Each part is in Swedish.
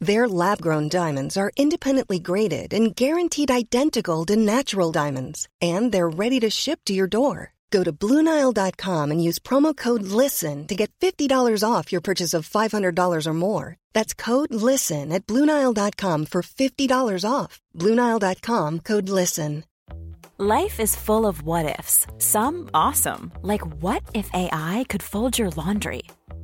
Their lab grown diamonds are independently graded and guaranteed identical to natural diamonds, and they're ready to ship to your door. Go to Bluenile.com and use promo code LISTEN to get $50 off your purchase of $500 or more. That's code LISTEN at Bluenile.com for $50 off. Bluenile.com code LISTEN. Life is full of what ifs, some awesome, like what if AI could fold your laundry?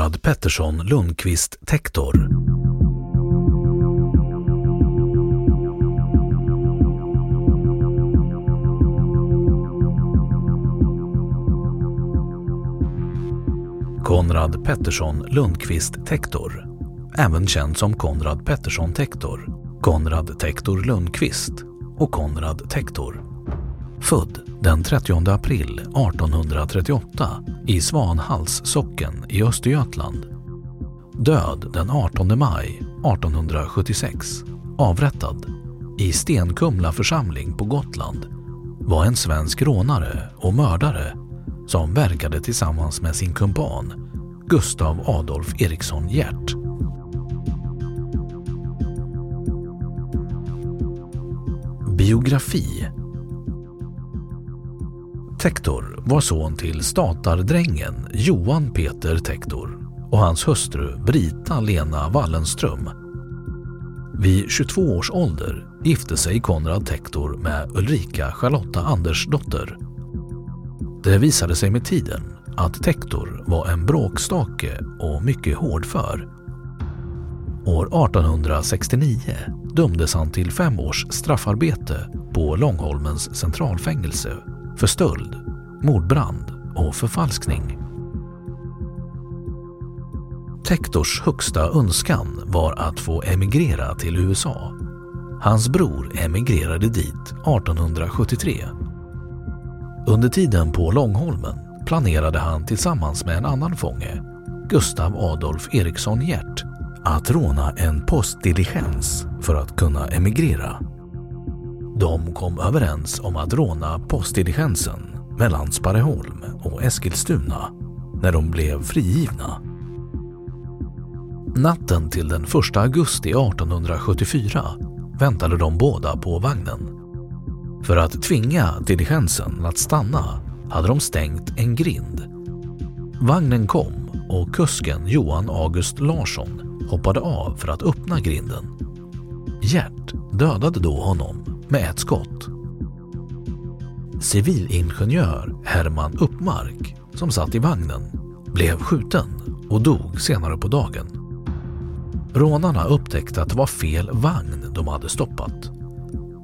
Konrad Pettersson Lundqvist Tektor. Konrad Pettersson Lundqvist Tektor. Även känd som Konrad Pettersson Tektor, Konrad Tektor Lundqvist och Konrad Tektor. Född den 30 april 1838 i Svanhals socken i Östergötland. Död den 18 maj 1876. Avrättad i Stenkumla församling på Gotland var en svensk rånare och mördare som verkade tillsammans med sin kumpan Gustav Adolf Eriksson Hjert. Biografi Tektor var son till statardrängen Johan Peter Tektor och hans hustru Brita Lena Wallenström. Vid 22 års ålder gifte sig Konrad Tektor med Ulrika Charlotta Andersdotter. Det visade sig med tiden att Tektor var en bråkstake och mycket hårdför. År 1869 dömdes han till fem års straffarbete på Långholmens centralfängelse för stöld, mordbrand och förfalskning. Tektors högsta önskan var att få emigrera till USA. Hans bror emigrerade dit 1873. Under tiden på Långholmen planerade han tillsammans med en annan fånge, Gustav Adolf Eriksson Hjert, att råna en postdiligens för att kunna emigrera. De kom överens om att råna postdiligensen mellan Sparreholm och Eskilstuna när de blev frigivna. Natten till den 1 augusti 1874 väntade de båda på vagnen. För att tvinga diligensen att stanna hade de stängt en grind. Vagnen kom och kusken Johan August Larsson hoppade av för att öppna grinden. Gert dödade då honom med ett skott. Civilingenjör Herman Uppmark, som satt i vagnen, blev skjuten och dog senare på dagen. Rånarna upptäckte att det var fel vagn de hade stoppat.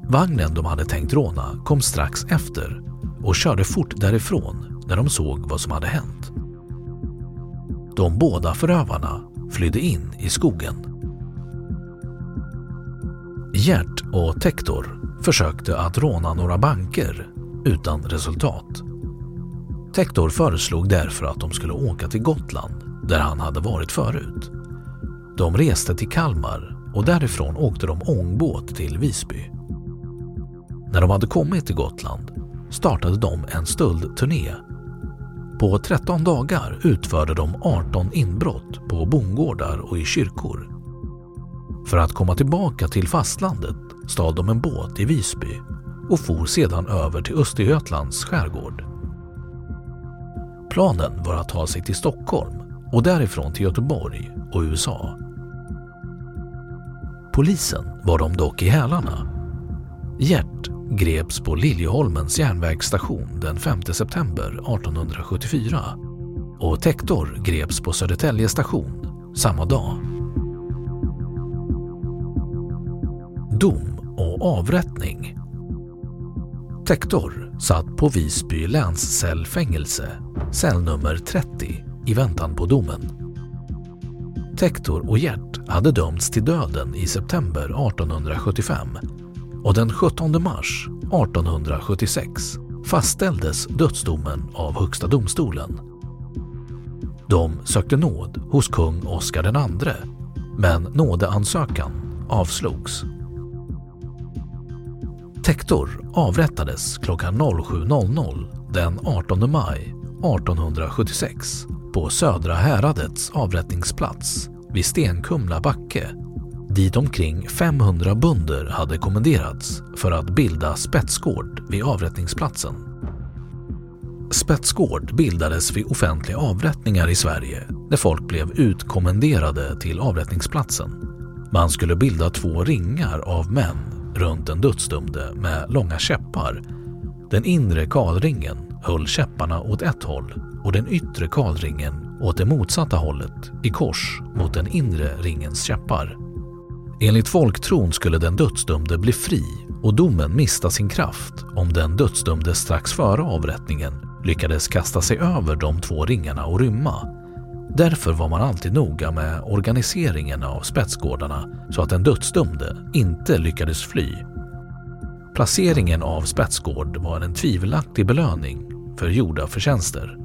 Vagnen de hade tänkt råna kom strax efter och körde fort därifrån när de såg vad som hade hänt. De båda förövarna flydde in i skogen. Gert och Tektor försökte att råna några banker utan resultat. Tektor föreslog därför att de skulle åka till Gotland där han hade varit förut. De reste till Kalmar och därifrån åkte de ångbåt till Visby. När de hade kommit till Gotland startade de en stöldturné på 13 dagar utförde de 18 inbrott på bondgårdar och i kyrkor. För att komma tillbaka till fastlandet stal de en båt i Visby och for sedan över till Östergötlands skärgård. Planen var att ta sig till Stockholm och därifrån till Göteborg och USA. Polisen var de dock i hälarna. Gert greps på Liljeholmens järnvägsstation den 5 september 1874 och Tektor greps på Södertälje station samma dag. Dom avrättning Tektor satt på Visby länscellfängelse, cell nummer 30, i väntan på domen. Tektor och Gert hade dömts till döden i september 1875 och den 17 mars 1876 fastställdes dödsdomen av Högsta domstolen. De sökte nåd hos kung Oscar II men nådeansökan avslogs. Tektor avrättades klockan 07.00 den 18 maj 1876 på Södra häradets avrättningsplats vid Stenkumla backe dit omkring 500 bunder hade kommenderats för att bilda spetsgård vid avrättningsplatsen. Spetsgård bildades vid offentliga avrättningar i Sverige när folk blev utkommenderade till avrättningsplatsen. Man skulle bilda två ringar av män runt den dödsdömde med långa käppar. Den inre kalringen höll käpparna åt ett håll och den yttre kalringen åt det motsatta hållet i kors mot den inre ringens käppar. Enligt folktron skulle den dödsdömde bli fri och domen mista sin kraft om den dödsdömde strax före avrättningen lyckades kasta sig över de två ringarna och rymma. Därför var man alltid noga med organiseringen av spetsgårdarna så att den dödsdömde inte lyckades fly. Placeringen av spetsgård var en tvivelaktig belöning för gjorda förtjänster.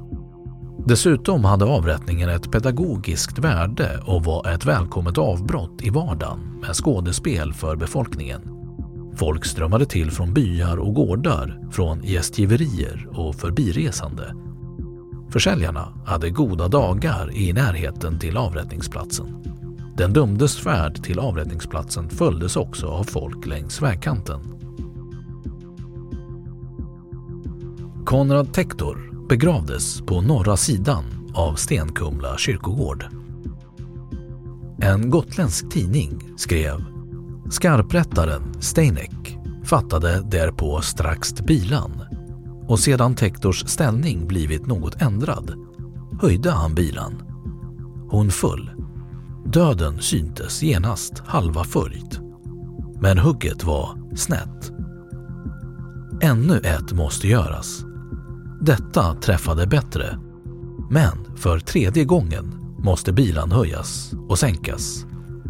Dessutom hade avrättningen ett pedagogiskt värde och var ett välkommet avbrott i vardagen med skådespel för befolkningen. Folk strömmade till från byar och gårdar, från gästgiverier och förbiresande. Försäljarna hade goda dagar i närheten till avrättningsplatsen. Den dömdes färd till avrättningsplatsen följdes också av folk längs vägkanten. Konrad Tektor begravdes på norra sidan av Stenkumla kyrkogård. En gotländsk tidning skrev Skarprättaren Steinek fattade därpå strax bilan och sedan Tektors ställning blivit något ändrad höjde han bilan. Hon föll. Döden syntes genast halva följt. Men hugget var snett. Ännu ett måste göras detta träffade bättre. Men för tredje gången måste bilan höjas och sänkas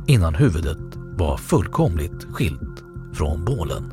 innan huvudet var fullkomligt skilt från bålen.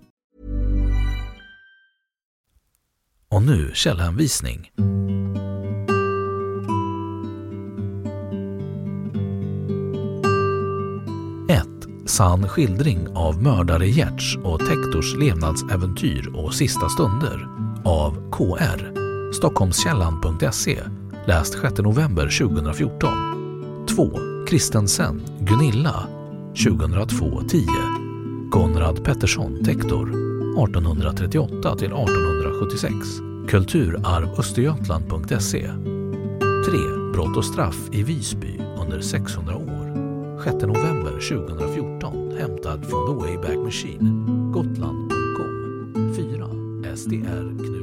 Och nu källhänvisning. sann skildring av mördare Gerts och Tektors levnadsäventyr och sista stunder av KR. Stockholmskällan.se Läst 6 november 2014. 2. Kristensen, Gunilla 2002-10 Konrad Pettersson, Tektor 1838 till 1976. Kulturarvöstergötland.se 3. Brott och straff i Visby under 600 år 6 november 2014 hämtad från The Wayback Machine, gotland.com 4. SDR Knut